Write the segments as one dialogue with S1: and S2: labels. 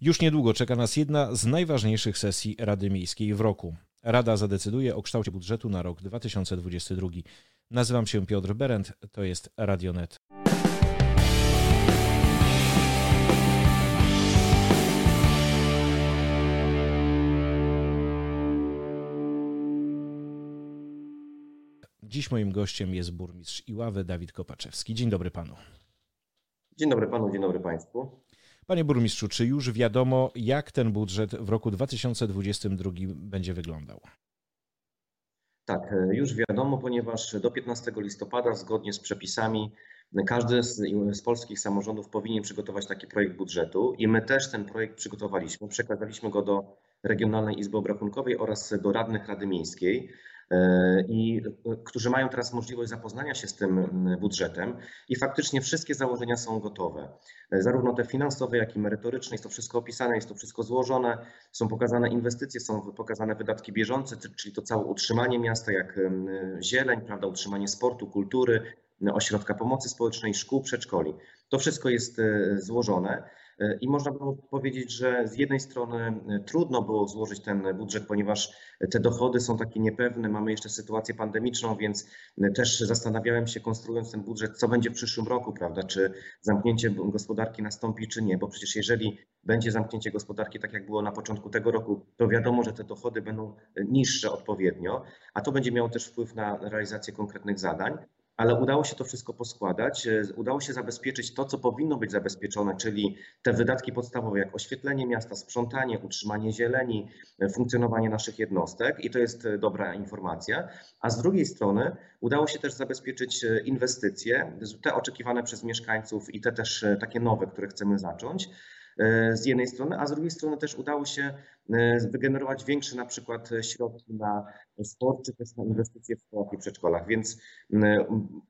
S1: Już niedługo czeka nas jedna z najważniejszych sesji Rady Miejskiej w roku. Rada zadecyduje o kształcie budżetu na rok 2022. Nazywam się Piotr Berend, to jest Radionet. Dziś moim gościem jest burmistrz Iławy Dawid Kopaczewski. Dzień dobry panu.
S2: Dzień dobry panu, dzień dobry państwu.
S1: Panie burmistrzu, czy już wiadomo, jak ten budżet w roku 2022 będzie wyglądał?
S2: Tak, e, już wiadomo, ponieważ do 15 listopada, zgodnie z przepisami, każdy z, z, polskich samorządów powinien przygotować taki projekt budżetu i my też ten projekt przygotowaliśmy. Przekazaliśmy go do Regionalnej Izby Obrachunkowej oraz do radnych Rady Miejskiej. E, i e, którzy mają teraz możliwość zapoznania się z tym budżetem i faktycznie wszystkie założenia są gotowe. E, zarówno te finansowe, jak i merytoryczne, jest to wszystko opisane, jest to wszystko złożone, są pokazane inwestycje, są pokazane wydatki bieżące, czyli to całe utrzymanie miasta, jak zieleń, prawda, utrzymanie sportu, kultury, ośrodka pomocy społecznej, szkół, przedszkoli. To wszystko jest złożone. I można było powiedzieć, że z jednej strony e, trudno było złożyć ten budżet, ponieważ te dochody są takie niepewne, mamy jeszcze sytuację pandemiczną, więc e, też zastanawiałem się, konstruując ten budżet, co będzie w przyszłym roku, prawda? Czy zamknięcie gospodarki nastąpi, czy nie, bo przecież jeżeli będzie zamknięcie gospodarki, tak jak było na początku tego roku, to wiadomo, że te dochody będą e, niższe odpowiednio, a to będzie miało też wpływ na realizację konkretnych zadań ale udało się to wszystko poskładać. E, udało się zabezpieczyć to, co powinno być zabezpieczone, czyli te wydatki podstawowe, jak oświetlenie miasta, sprzątanie, utrzymanie zieleni, e, funkcjonowanie naszych jednostek i to jest e, dobra informacja. A z drugiej strony udało się też zabezpieczyć inwestycje, te oczekiwane przez mieszkańców i te też takie nowe, które chcemy zacząć z jednej strony, a z drugiej strony też udało się wygenerować większe na przykład środki na sport, czy też na inwestycje w szkołach i przedszkolach. Więc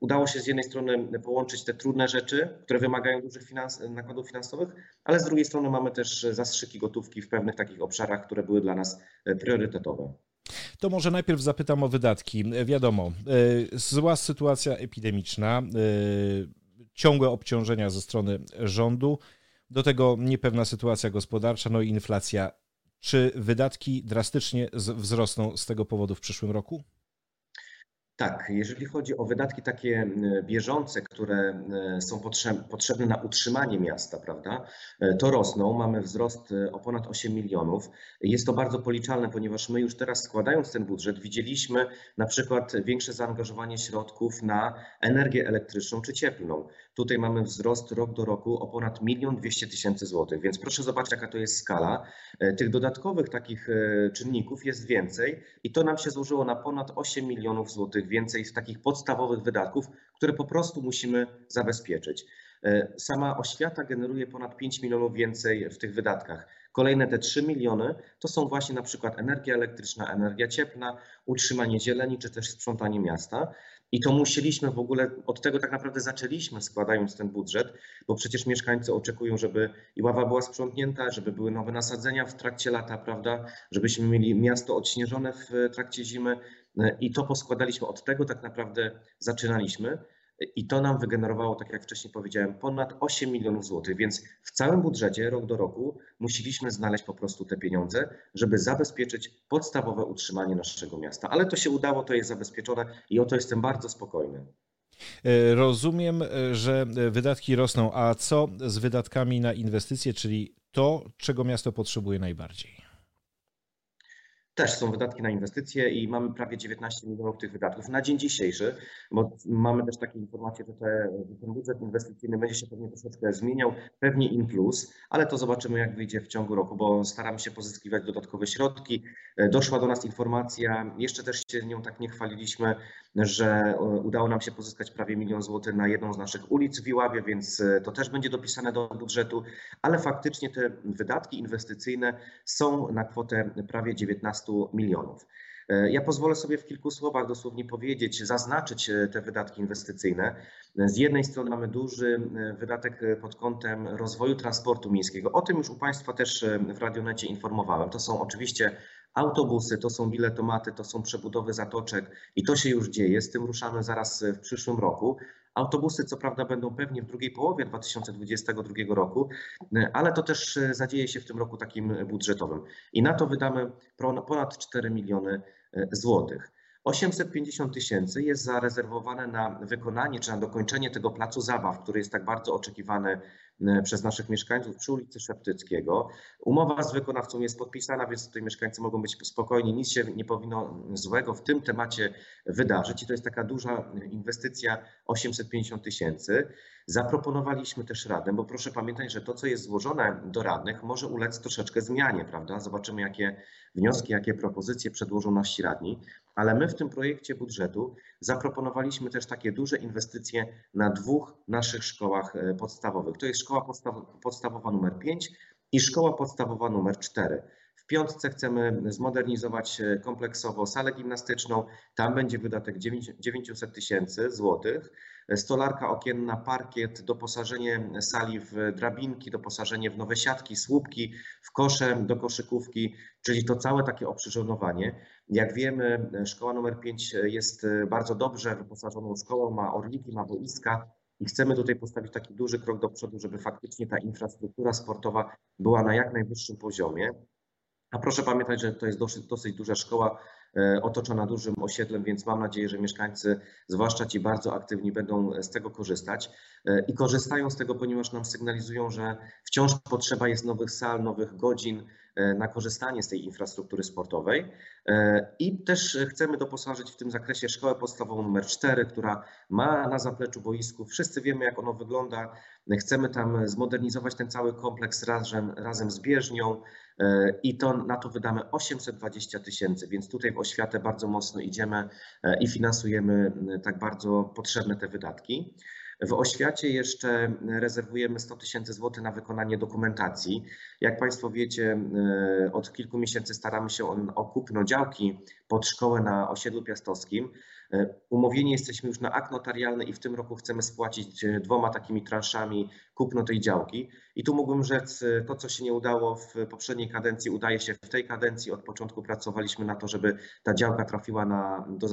S2: udało się z jednej strony połączyć te trudne rzeczy, które wymagają dużych finans, nakładów finansowych, ale z drugiej strony mamy też zastrzyki gotówki w pewnych takich obszarach, które były dla nas e, priorytetowe.
S1: To może najpierw zapytam o wydatki. Wiadomo, e, zła sytuacja epidemiczna, e, ciągłe obciążenia ze strony rządu, do tego niepewna sytuacja gospodarcza, no i inflacja. Czy wydatki drastycznie wzrosną z tego powodu w przyszłym roku?
S2: Tak, jeżeli chodzi o wydatki takie bieżące, które są potrzebne na utrzymanie miasta, prawda, e, to rosną. Mamy wzrost e, o ponad 8 milionów. Jest to bardzo policzalne, ponieważ my już teraz składając ten budżet widzieliśmy na przykład większe zaangażowanie środków na energię elektryczną czy cieplną. Tutaj mamy wzrost rok do roku o ponad 1 200 tysięcy złotych, więc proszę zobaczyć, jaka to jest skala. E, tych dodatkowych takich czynników jest więcej i to nam się złożyło na ponad 8 milionów złotych więcej z takich podstawowych wydatków, które po prostu musimy zabezpieczyć. E, sama oświata generuje ponad 5 milionów więcej w tych wydatkach. Kolejne te 3 miliony to są właśnie na przykład energia elektryczna, energia cieplna, utrzymanie zieleni czy też sprzątanie miasta. I to musieliśmy w ogóle, od tego tak naprawdę zaczęliśmy składając ten budżet, bo przecież mieszkańcy oczekują, żeby i ława była sprzątnięta, żeby były nowe nasadzenia w trakcie lata, prawda, żebyśmy mieli miasto odśnieżone w trakcie zimy, i to poskładaliśmy, od tego tak naprawdę zaczynaliśmy. I to nam wygenerowało, tak jak wcześniej powiedziałem, ponad 8 milionów złotych, więc w całym budżecie rok do roku musieliśmy znaleźć po prostu te pieniądze, żeby zabezpieczyć podstawowe utrzymanie naszego miasta. Ale to się udało, to jest zabezpieczone i o to jestem bardzo spokojny.
S1: E, rozumiem, e, że wydatki rosną, a co z wydatkami na inwestycje, czyli to, czego miasto potrzebuje najbardziej?
S2: Też są wydatki na inwestycje i mamy prawie 19 milionów tych wydatków na dzień dzisiejszy, bo mamy też takie informacje, że, te, ten budżet inwestycyjny będzie się pewnie troszeczkę zmieniał, pewnie in plus, ale to zobaczymy jak wyjdzie w ciągu roku, bo staramy się pozyskiwać dodatkowe środki. Doszła do nas informacja, jeszcze też się nią tak nie chwaliliśmy, że e, udało nam się pozyskać prawie milion złotych na jedną z naszych ulic w Iławie, więc e, to też będzie dopisane do budżetu, ale faktycznie te wydatki inwestycyjne są na kwotę prawie 19 milionów. E, ja pozwolę sobie w kilku słowach dosłownie powiedzieć, zaznaczyć te wydatki inwestycyjne. Z jednej strony mamy duży wydatek pod kątem rozwoju transportu miejskiego. O tym już u Państwa też w Radionecie informowałem. To są oczywiście autobusy, to są biletomaty, to są przebudowy zatoczek i to się już dzieje. Z tym ruszamy zaraz w przyszłym roku. Autobusy co prawda będą pewnie w drugiej połowie 2022 roku, ale to też zadzieje się w tym roku takim budżetowym. I na to wydamy ponad 4 miliony złotych. 850 tysięcy jest zarezerwowane na wykonanie czy na dokończenie tego placu zabaw, który jest tak bardzo oczekiwany e, przez naszych mieszkańców przy ulicy Szeptyckiego. Umowa z wykonawcą jest podpisana, więc tutaj mieszkańcy mogą być spokojni, nic się nie powinno złego w tym temacie wydarzyć i to jest taka duża inwestycja 850 tysięcy. Zaproponowaliśmy też radę, bo proszę pamiętać, że to, co jest złożone do radnych, może ulec troszeczkę zmianie, prawda? Zobaczymy, jakie wnioski, jakie propozycje przedłożą nasi radni, ale my w tym projekcie budżetu zaproponowaliśmy też takie duże inwestycje na dwóch naszych szkołach e, podstawowych. To jest szkoła podstawowa numer 5 i szkoła podstawowa numer 4 piątce chcemy zmodernizować e, kompleksowo salę gimnastyczną. Tam będzie wydatek 900 tysięcy złotych. Stolarka okienna, parkiet, doposażenie sali w drabinki, doposażenie w nowe siatki, słupki, w kosze do koszykówki, czyli to całe takie oprzyrządowanie. Jak wiemy, szkoła numer 5 jest bardzo dobrze wyposażoną szkołą, ma orliki, ma boiska, i chcemy tutaj postawić taki duży krok do przodu, żeby faktycznie ta infrastruktura sportowa była na jak najwyższym poziomie. A proszę pamiętać, że to jest dosyć, dosyć duża szkoła otoczona dużym osiedlem, więc mam nadzieję, że mieszkańcy, zwłaszcza ci bardzo aktywni, będą z tego korzystać. E, I korzystają z tego, ponieważ nam sygnalizują, że wciąż potrzeba jest nowych sal, nowych godzin e, na korzystanie z tej infrastruktury sportowej. I też chcemy doposażyć w tym zakresie szkołę podstawową numer 4, która ma na zapleczu boisku. Wszyscy wiemy, jak ono wygląda. Chcemy tam zmodernizować ten cały kompleks razem, razem z bieżnią. E, i to na to wydamy 820 tysięcy, więc tutaj w oświatę bardzo mocno idziemy e, i finansujemy tak bardzo potrzebne te wydatki. W oświacie jeszcze rezerwujemy 100 tysięcy złotych na wykonanie dokumentacji. Jak Państwo wiecie, e, od kilku miesięcy staramy się o kupno działki pod szkołę na osiedlu piastowskim. E, umówieni jesteśmy już na akt notarialny i w tym roku chcemy spłacić e, dwoma takimi transzami kupno tej działki. I tu mógłbym rzec, e, to co się nie udało w poprzedniej kadencji, udaje się w tej kadencji. Od początku pracowaliśmy na to, żeby ta działka trafiła na, do,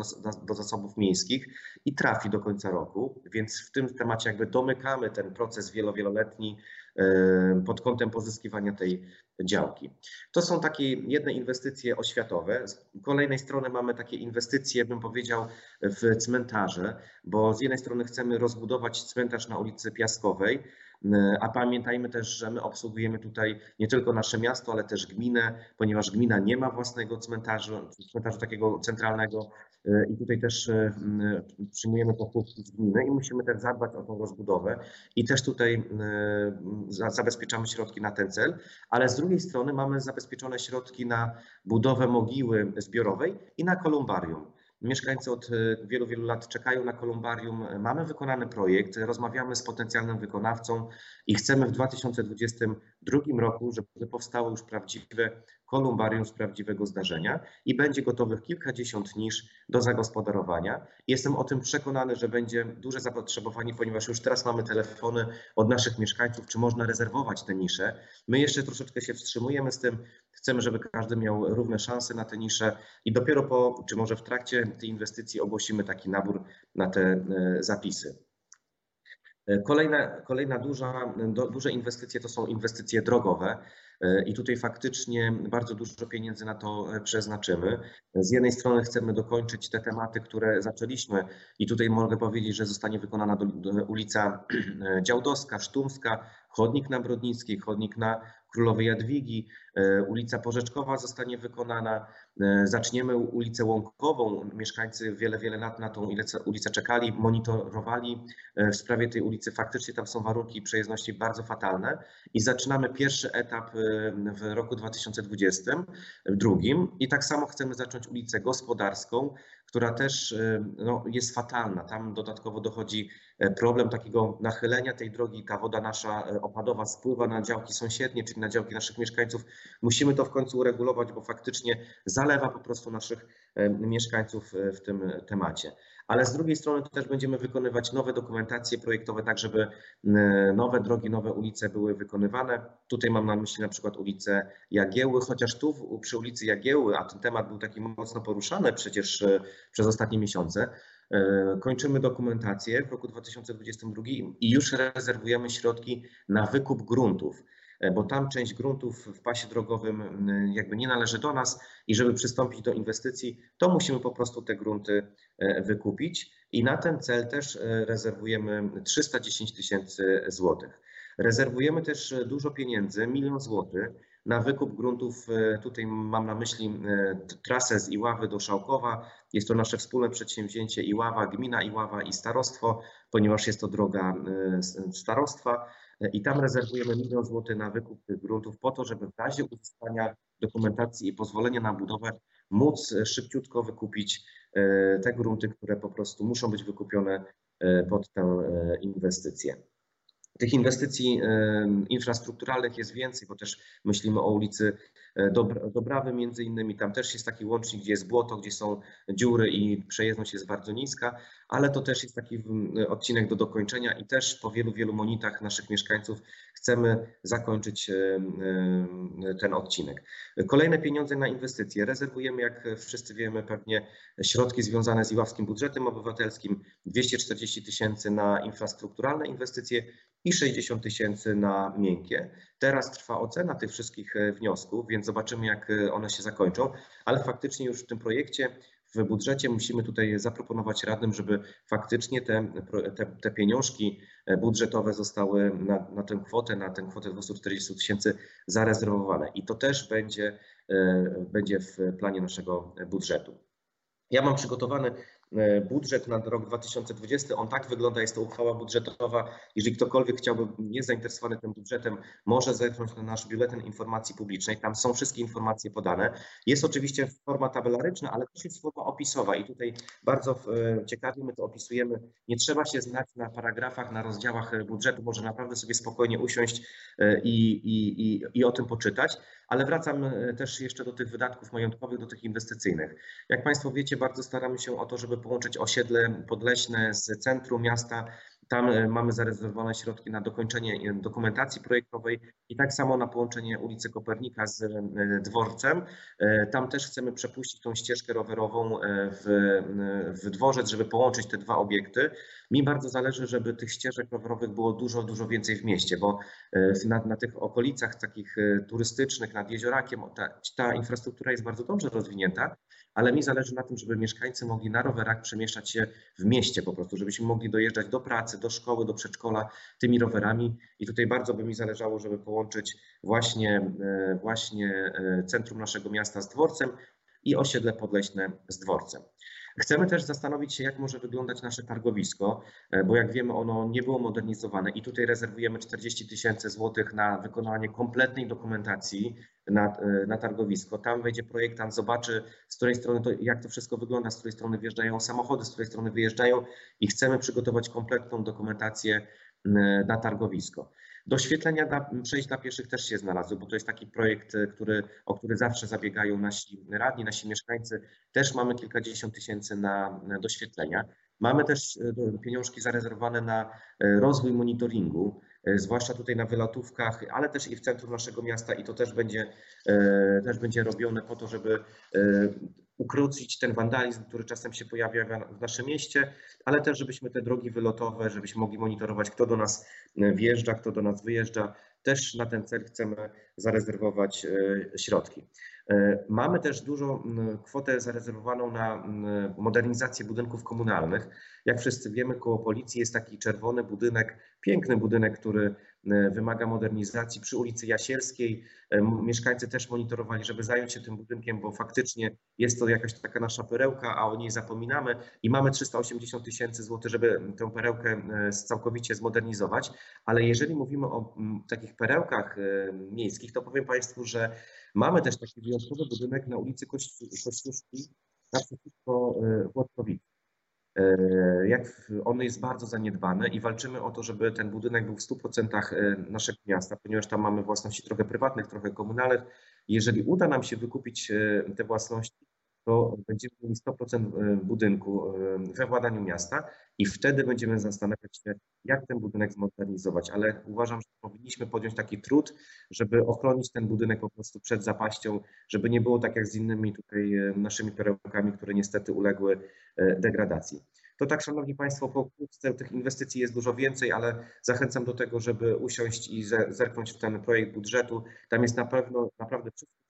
S2: do zasobów miejskich i trafi do końca roku. Więc w tym temacie jakby domykamy ten proces wielowieloletni pod kątem pozyskiwania tej działki. To są takie jedne inwestycje oświatowe. Z kolejnej strony mamy takie inwestycje, bym powiedział, w cmentarze, bo z jednej strony chcemy rozbudować cmentarz na ulicy Piaskowej, E, a pamiętajmy też, że my obsługujemy tutaj nie tylko nasze miasto, ale też gminę, ponieważ gmina nie ma własnego cmentarza, cmentarza takiego centralnego e, i tutaj też e, przyjmujemy pochówki z gminy i musimy też zadbać o tą rozbudowę i też tutaj zabezpieczamy środki na ten cel, ale z drugiej strony mamy zabezpieczone środki na budowę mogiły zbiorowej i na kolumbarium. Mieszkańcy od e, wielu, wielu lat czekają na kolumbarium. Mamy wykonany projekt, rozmawiamy z potencjalnym wykonawcą i chcemy w 2022 roku, żeby powstało już prawdziwe kolumbarium z prawdziwego zdarzenia i będzie gotowych kilkadziesiąt nisz do zagospodarowania. Jestem o tym przekonany, że będzie duże zapotrzebowanie, ponieważ już teraz mamy telefony od naszych mieszkańców, czy można rezerwować te nisze. My jeszcze troszeczkę się wstrzymujemy z tym. Chcemy, żeby każdy miał równe szanse na te nisze i dopiero po, czy może w trakcie tej inwestycji ogłosimy taki nabór na te e, zapisy. Kolejna, kolejna duża, do, duże inwestycje to są inwestycje drogowe. E, I tutaj faktycznie bardzo dużo pieniędzy na to przeznaczymy. Z jednej strony chcemy dokończyć te tematy, które zaczęliśmy i tutaj mogę powiedzieć, że zostanie wykonana do, do ulica Działdowska, Sztumska, chodnik na Brodnickiej, chodnik na Królowej Jadwigi, e, ulica Porzeczkowa zostanie wykonana, e, zaczniemy ulicę Łąkową. Mieszkańcy wiele, wiele lat na tą ulicę czekali, monitorowali e, w sprawie tej ulicy. Faktycznie tam są warunki przejezdności bardzo fatalne i zaczynamy pierwszy etap w roku 2022 i tak samo chcemy zacząć ulicę Gospodarską, która też no, jest fatalna. Tam dodatkowo dochodzi problem takiego nachylenia tej drogi. Ta woda nasza opadowa spływa na działki sąsiednie, czyli na działki naszych mieszkańców. Musimy to w końcu uregulować, bo faktycznie zalewa po prostu naszych mieszkańców e, w tym temacie. Ale z drugiej strony też będziemy wykonywać nowe dokumentacje projektowe, tak żeby nowe drogi, nowe ulice były wykonywane. Tutaj mam na myśli na przykład ulicę Jagieły, chociaż tu przy ulicy Jagieły, a ten temat był taki mocno poruszany przecież e, przez ostatnie miesiące, Kończymy dokumentację w roku 2022 i już rezerwujemy środki na wykup gruntów. E, bo tam część gruntów w pasie drogowym jakby nie należy do nas i żeby przystąpić do inwestycji, to musimy po prostu te grunty e, wykupić i na ten cel też e, rezerwujemy 310 tysięcy złotych. Rezerwujemy też dużo pieniędzy, milion złotych na wykup gruntów. Tutaj mam na myśli trasę z Iławy do Szałkowa. Jest to nasze wspólne przedsięwzięcie Iława, gmina Iława i starostwo, ponieważ jest to droga starostwa i tam rezerwujemy milion złotych na wykup tych gruntów po to, żeby w razie uzyskania dokumentacji i pozwolenia na budowę móc szybciutko wykupić e, te grunty, które po prostu muszą być wykupione e, pod tę e, inwestycję. Tych inwestycji infrastrukturalnych jest więcej, bo też myślimy o ulicy e, Dobrawy między innymi. Tam też jest taki łącznik, gdzie jest błoto, gdzie są dziury i przejezdność jest bardzo niska, ale to też jest taki odcinek do dokończenia i też po wielu, wielu monitach naszych mieszkańców chcemy zakończyć ten odcinek. Kolejne pieniądze na inwestycje. Rezerwujemy, jak wszyscy wiemy, pewnie środki związane z Iławskim Budżetem Obywatelskim, 240 tysięcy na infrastrukturalne inwestycje i 60 tysięcy na miękkie. Teraz trwa ocena tych wszystkich e, wniosków, więc zobaczymy, jak e, one się zakończą, ale faktycznie już w tym projekcie w budżecie musimy tutaj zaproponować radnym, żeby faktycznie te, te, te pieniążki e, budżetowe zostały na, na tę kwotę, na tę kwotę 240 tysięcy zarezerwowane. I to też będzie, będzie w planie naszego budżetu. Ja mam przygotowany budżet na rok 2020. On tak wygląda, jest to uchwała budżetowa. Jeżeli ktokolwiek chciałby, jest zainteresowany tym budżetem, może zerknąć na nasz biuletyn informacji publicznej. Tam są wszystkie informacje podane. Jest oczywiście forma tabelaryczna, ale też jest forma opisowa i tutaj bardzo e, ciekawie my to opisujemy. Nie trzeba się znać na paragrafach, na rozdziałach budżetu, może naprawdę sobie spokojnie usiąść e, i, i, i, i o tym poczytać. Ale wracam też jeszcze do tych wydatków majątkowych, do tych inwestycyjnych. Jak Państwo wiecie, bardzo staramy się o to, żeby połączyć osiedle podleśne z centrum miasta. Tam e, mamy zarezerwowane środki na dokończenie e, dokumentacji projektowej i tak samo na połączenie ulicy Kopernika z e, dworcem. Tam też chcemy przepuścić tą ścieżkę rowerową w, w dworzec, żeby połączyć te dwa obiekty. Mi bardzo zależy, żeby tych ścieżek rowerowych było dużo, dużo więcej w mieście, bo na, na tych okolicach takich turystycznych, nad jeziorakiem, ta, ta infrastruktura jest bardzo dobrze rozwinięta, ale mi zależy na tym, żeby mieszkańcy mogli na rowerach przemieszczać się w mieście po prostu, żebyśmy mogli dojeżdżać do pracy, do szkoły, do przedszkola tymi rowerami i tutaj bardzo by mi zależało, żeby połączyć właśnie, e, właśnie e, centrum naszego miasta z dworcem i osiedle podleśne z dworcem. Chcemy też zastanowić się, jak może wyglądać nasze targowisko, e, bo jak wiemy, ono nie było modernizowane i tutaj rezerwujemy 40 tysięcy złotych na wykonanie kompletnej dokumentacji na, e, na targowisko. Tam wejdzie projektant, zobaczy z której strony to, jak to wszystko wygląda, z której strony wjeżdżają samochody, z której strony wyjeżdżają i chcemy przygotować kompletną dokumentację na targowisko. Doświetlenia dla, przejść dla pieszych też się znalazły, bo to jest taki projekt, e, który, o który zawsze zabiegają nasi radni, nasi mieszkańcy. Też mamy kilkadziesiąt tysięcy na, doświetlenia. Mamy też e, pieniążki zarezerwowane na rozwój monitoringu. E, zwłaszcza tutaj na wylotówkach, ale też i w centrum naszego miasta i to też będzie, e, też będzie robione po to, żeby e, ukrócić ten wandalizm, który czasem się pojawia w naszym mieście, ale też żebyśmy te drogi wylotowe, żebyśmy mogli monitorować, kto do nas wjeżdża, kto do nas wyjeżdża. Też na ten cel chcemy zarezerwować środki. Mamy też dużą kwotę zarezerwowaną na modernizację budynków komunalnych. Jak wszyscy wiemy, koło policji jest taki czerwony budynek, piękny budynek, który e, wymaga modernizacji przy ulicy Jasielskiej. E, mieszkańcy też monitorowali, żeby zająć się tym budynkiem, bo faktycznie jest to jakaś taka nasza perełka, a o niej zapominamy i mamy 380 tysięcy złotych, żeby tę perełkę e, całkowicie zmodernizować. Ale jeżeli mówimy o takich perełkach miejskich, to powiem Państwu, że mamy też taki wyjątkowy budynek na ulicy Kościuszki naprzeciwko Włodkowicy. E, jak on jest bardzo zaniedbany i walczymy o to, żeby ten budynek był w 100% e, naszego miasta, ponieważ tam mamy własności trochę prywatnych, trochę komunalnych. Jeżeli uda nam się wykupić e, te własności, to będziemy mieli 100% budynku we władaniu miasta i wtedy będziemy zastanawiać się, jak ten budynek zmodernizować. Ale uważam, że powinniśmy podjąć taki trud, żeby ochronić ten budynek po prostu przed zapaścią, żeby nie było tak jak z innymi tutaj naszymi perełkami, które niestety uległy degradacji. To tak, Szanowni Państwo, po krótce tych inwestycji jest dużo więcej, ale zachęcam do tego, żeby usiąść i zerknąć w ten projekt budżetu. Tam jest na pewno naprawdę wszystko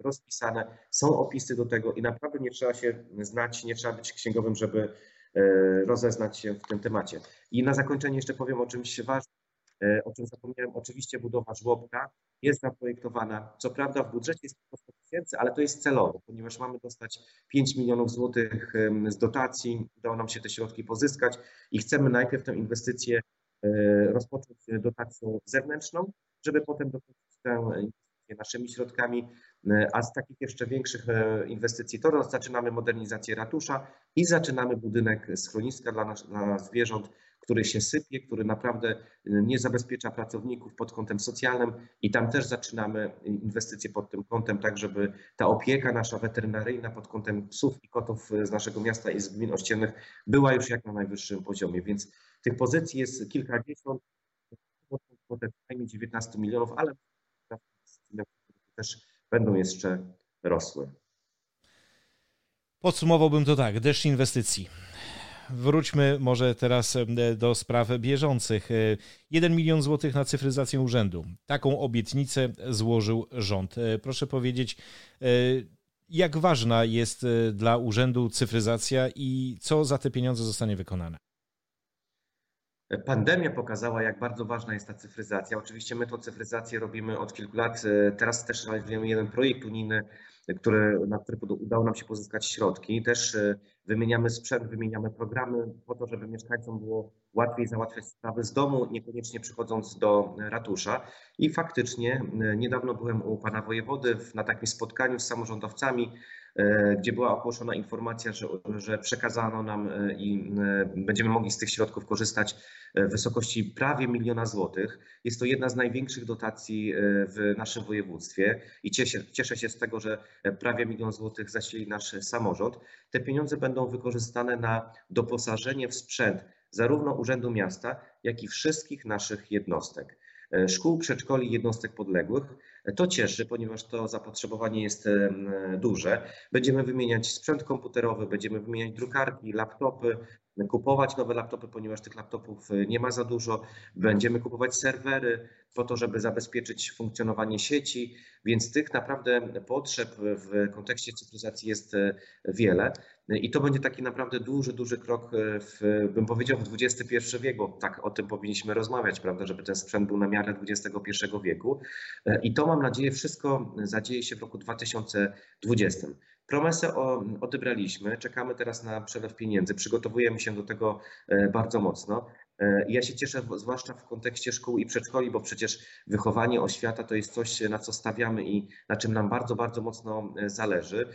S2: rozpisane, są opisy do tego i naprawdę nie trzeba się znać, nie trzeba być księgowym, żeby e, rozeznać się w tym temacie. I na zakończenie jeszcze powiem o czymś ważnym, e, o czym zapomniałem. Oczywiście budowa żłobka jest zaprojektowana. Co prawda w budżecie jest 100 tysięcy, ale to jest celowo, ponieważ mamy dostać 5 milionów złotych z dotacji, udało nam się te środki pozyskać i chcemy najpierw tę inwestycję e, rozpocząć dotacją zewnętrzną, żeby potem dokończyć tę naszymi środkami, e, a z takich jeszcze większych e, inwestycji to zaczynamy modernizację ratusza i zaczynamy budynek schroniska dla, nas, dla zwierząt, który się sypie, który naprawdę e, nie zabezpiecza pracowników pod kątem socjalnym i tam też zaczynamy inwestycje pod tym kątem, tak żeby ta opieka nasza weterynaryjna pod kątem psów i kotów z naszego miasta i z gmin ościennych była już jak na najwyższym poziomie, więc tych pozycji jest kilkadziesiąt, kwotę przynajmniej 19 milionów, ale też będą jeszcze rosły.
S1: Podsumowałbym to tak, deszcz inwestycji. Wróćmy może teraz do spraw bieżących. 1 milion złotych na cyfryzację urzędu. Taką obietnicę złożył rząd. E, proszę powiedzieć, e, jak ważna jest e, dla urzędu cyfryzacja i co za te pieniądze zostanie wykonane?
S2: Pandemia pokazała, jak bardzo ważna jest ta cyfryzacja. Oczywiście my tą cyfryzację robimy od kilku lat. Teraz też realizujemy jeden projekt unijny, który, na który udało nam się pozyskać środki. Też e, wymieniamy sprzęt, wymieniamy programy po to, żeby mieszkańcom było łatwiej załatwiać sprawy z domu, niekoniecznie przychodząc do ratusza. I faktycznie e, niedawno byłem u pana wojewody na takim spotkaniu z samorządowcami, E, gdzie była ogłoszona informacja, że, że przekazano nam e, i będziemy mogli z tych środków korzystać w wysokości prawie miliona złotych. Jest to jedna z największych dotacji w naszym województwie i cieszę, cieszę się z tego, że prawie milion złotych zasili nasz samorząd. Te pieniądze będą wykorzystane na doposażenie w sprzęt zarówno Urzędu Miasta, jak i wszystkich naszych jednostek. E, szkół, przedszkoli, jednostek podległych. To cieszy, ponieważ to zapotrzebowanie jest duże. Będziemy wymieniać sprzęt komputerowy, będziemy wymieniać drukarki, laptopy, kupować nowe laptopy, ponieważ tych laptopów e, nie ma za dużo. Będziemy kupować serwery po to, żeby zabezpieczyć funkcjonowanie sieci, więc tych naprawdę potrzeb w kontekście cyfryzacji jest e, wiele. I to będzie taki naprawdę duży, duży krok, w, bym powiedział, w XXI wieku. Tak o tym powinniśmy rozmawiać, prawda, żeby ten sprzęt był na miarę XXI wieku. E, I to mam nadzieję wszystko zadzieje się w roku 2020. Promesę odebraliśmy, czekamy teraz na przelew pieniędzy, przygotowujemy się do tego e, bardzo mocno. E, ja się cieszę, zwłaszcza w kontekście szkół i przedszkoli, bo przecież wychowanie, oświata to jest coś, na co stawiamy i na czym nam bardzo, bardzo mocno e, zależy.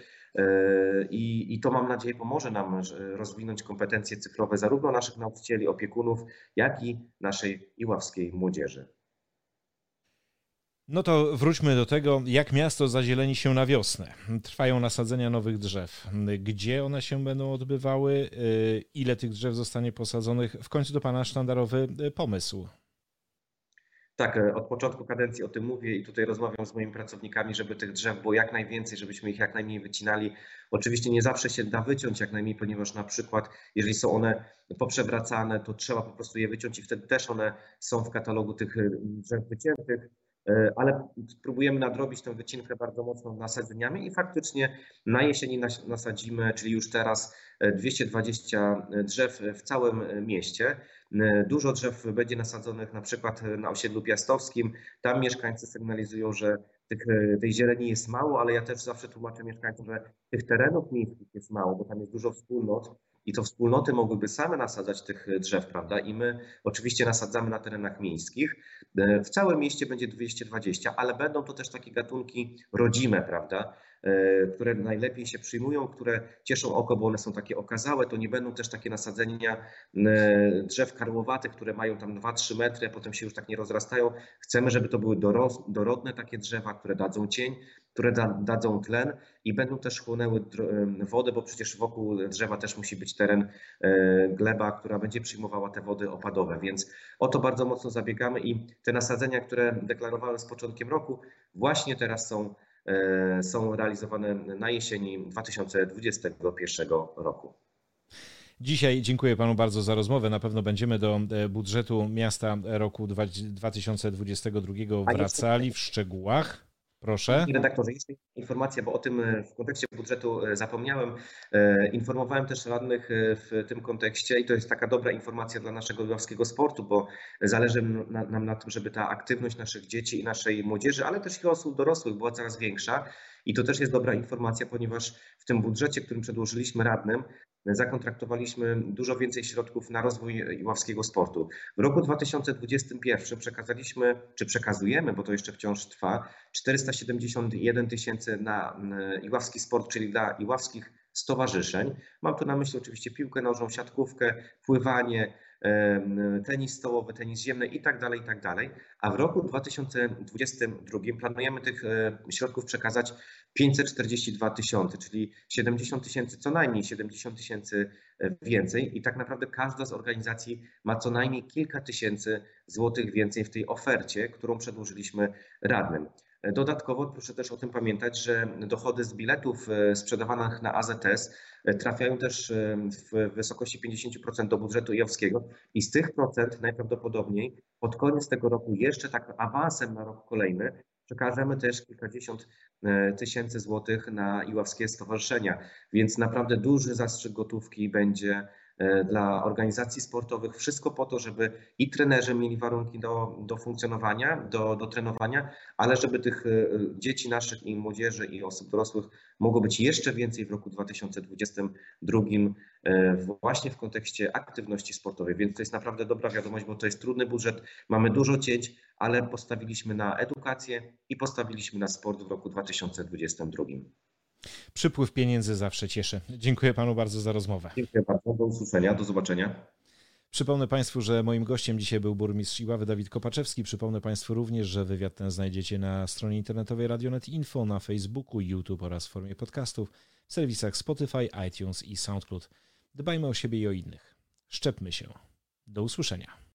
S2: I, I, to mam nadzieję pomoże nam rozwinąć kompetencje cyfrowe zarówno naszych nauczycieli, opiekunów, jak i naszej iławskiej młodzieży.
S1: No to wróćmy do tego, jak miasto zazieleni się na wiosnę. Trwają nasadzenia nowych drzew. Gdzie one się będą odbywały? Y, ile tych drzew zostanie posadzonych? W końcu to Pana sztandarowy pomysł.
S2: Tak, e, od początku kadencji o tym mówię i tutaj rozmawiam z moimi pracownikami, żeby tych drzew było jak najwięcej, żebyśmy ich jak najmniej wycinali. Oczywiście nie zawsze się da wyciąć jak najmniej, ponieważ na przykład jeżeli są one poprzewracane, to trzeba po prostu je wyciąć i wtedy też one są w katalogu tych e, drzew wyciętych. E, ale spróbujemy nadrobić tę wycinkę bardzo mocno nasadzeniami i faktycznie na jesieni nasadzimy, czyli już teraz 220 e, drzew w całym mieście. E, dużo drzew będzie nasadzonych na przykład na osiedlu piastowskim. Tam mieszkańcy sygnalizują, że tych, tej zieleni jest mało, ale ja też zawsze tłumaczę mieszkańcom, że tych terenów miejskich jest mało, bo tam jest dużo wspólnot i to wspólnoty mogłyby same nasadzać tych drzew, prawda? I my oczywiście nasadzamy na terenach miejskich. E, w całym mieście będzie 220, ale będą to też takie gatunki rodzime, prawda? E, które najlepiej się przyjmują, które cieszą oko, bo one są takie okazałe. To nie będą też takie nasadzenia e, drzew karłowatych, które mają tam 2-3 metry, a potem się już tak nie rozrastają. Chcemy, żeby to były dorodne takie drzewa, które dadzą cień, które da, dadzą tlen i będą też chłonęły wodę, bo przecież wokół drzewa też musi być teren, e, gleba, która będzie przyjmowała te wody opadowe, więc o to bardzo mocno zabiegamy i te nasadzenia, które deklarowałem z początkiem roku, właśnie teraz są, e, są realizowane na jesieni 2021 roku.
S1: Dzisiaj dziękuję panu bardzo za rozmowę. Na pewno będziemy do budżetu miasta roku 2022 wracali w szczegółach. Proszę.
S2: Redaktorze, informacja, bo o tym e, w kontekście budżetu e, zapomniałem. E, informowałem też radnych w tym kontekście i to jest taka dobra informacja dla naszego lwowskiego sportu, bo zależy nam na tym, żeby ta aktywność naszych dzieci i naszej młodzieży, ale też i osób dorosłych była coraz większa. I to też jest dobra informacja, ponieważ w tym budżecie, którym przedłożyliśmy radnym, zakontraktowaliśmy dużo więcej środków na rozwój iławskiego sportu. W roku 2021 przekazaliśmy, czy przekazujemy, bo to jeszcze wciąż trwa, 471 tysięcy na iławski sport, czyli dla iławskich stowarzyszeń. Mam tu na myśli oczywiście piłkę nożną, siatkówkę, pływanie, tenis stołowy, tenis ziemny i tak dalej, i tak. A w roku 2022 planujemy tych e, środków przekazać 542 tysiące, czyli 70 tysięcy, co najmniej 70 tysięcy e, więcej i tak naprawdę każda z organizacji ma co najmniej kilka tysięcy złotych więcej w tej ofercie, którą przedłożyliśmy radnym. Dodatkowo proszę też o tym pamiętać, że dochody z biletów e, sprzedawanych na AZS e, trafiają też e, w wysokości 50% do budżetu jowskiego i z tych procent najprawdopodobniej pod koniec tego roku jeszcze tak awansem na rok kolejny przekażemy też kilkadziesiąt tysięcy złotych na iławskie stowarzyszenia, więc naprawdę duży zastrzyk gotówki będzie dla organizacji sportowych, wszystko po to, żeby i trenerzy mieli warunki do, do funkcjonowania, do, do trenowania, ale żeby tych e, dzieci naszych i młodzieży i osób dorosłych mogło być jeszcze więcej w roku 2022 e, właśnie w kontekście aktywności sportowej. Więc to jest naprawdę dobra wiadomość, bo to jest trudny budżet, mamy dużo cięć, ale postawiliśmy na edukację i postawiliśmy na sport w roku 2022.
S1: Przypływ pieniędzy zawsze cieszy. Dziękuję panu bardzo za rozmowę.
S2: Dziękuję bardzo. Do usłyszenia. Do zobaczenia.
S1: Przypomnę Państwu, że moim gościem dzisiaj był burmistrz Iławy Dawid Kopaczewski. Przypomnę Państwu również, że wywiad ten znajdziecie na stronie internetowej Radionet Info, na Facebooku, YouTube oraz w formie podcastów, w serwisach Spotify, iTunes i SoundCloud. Dbajmy o siebie i o innych. Szczepmy się. Do usłyszenia.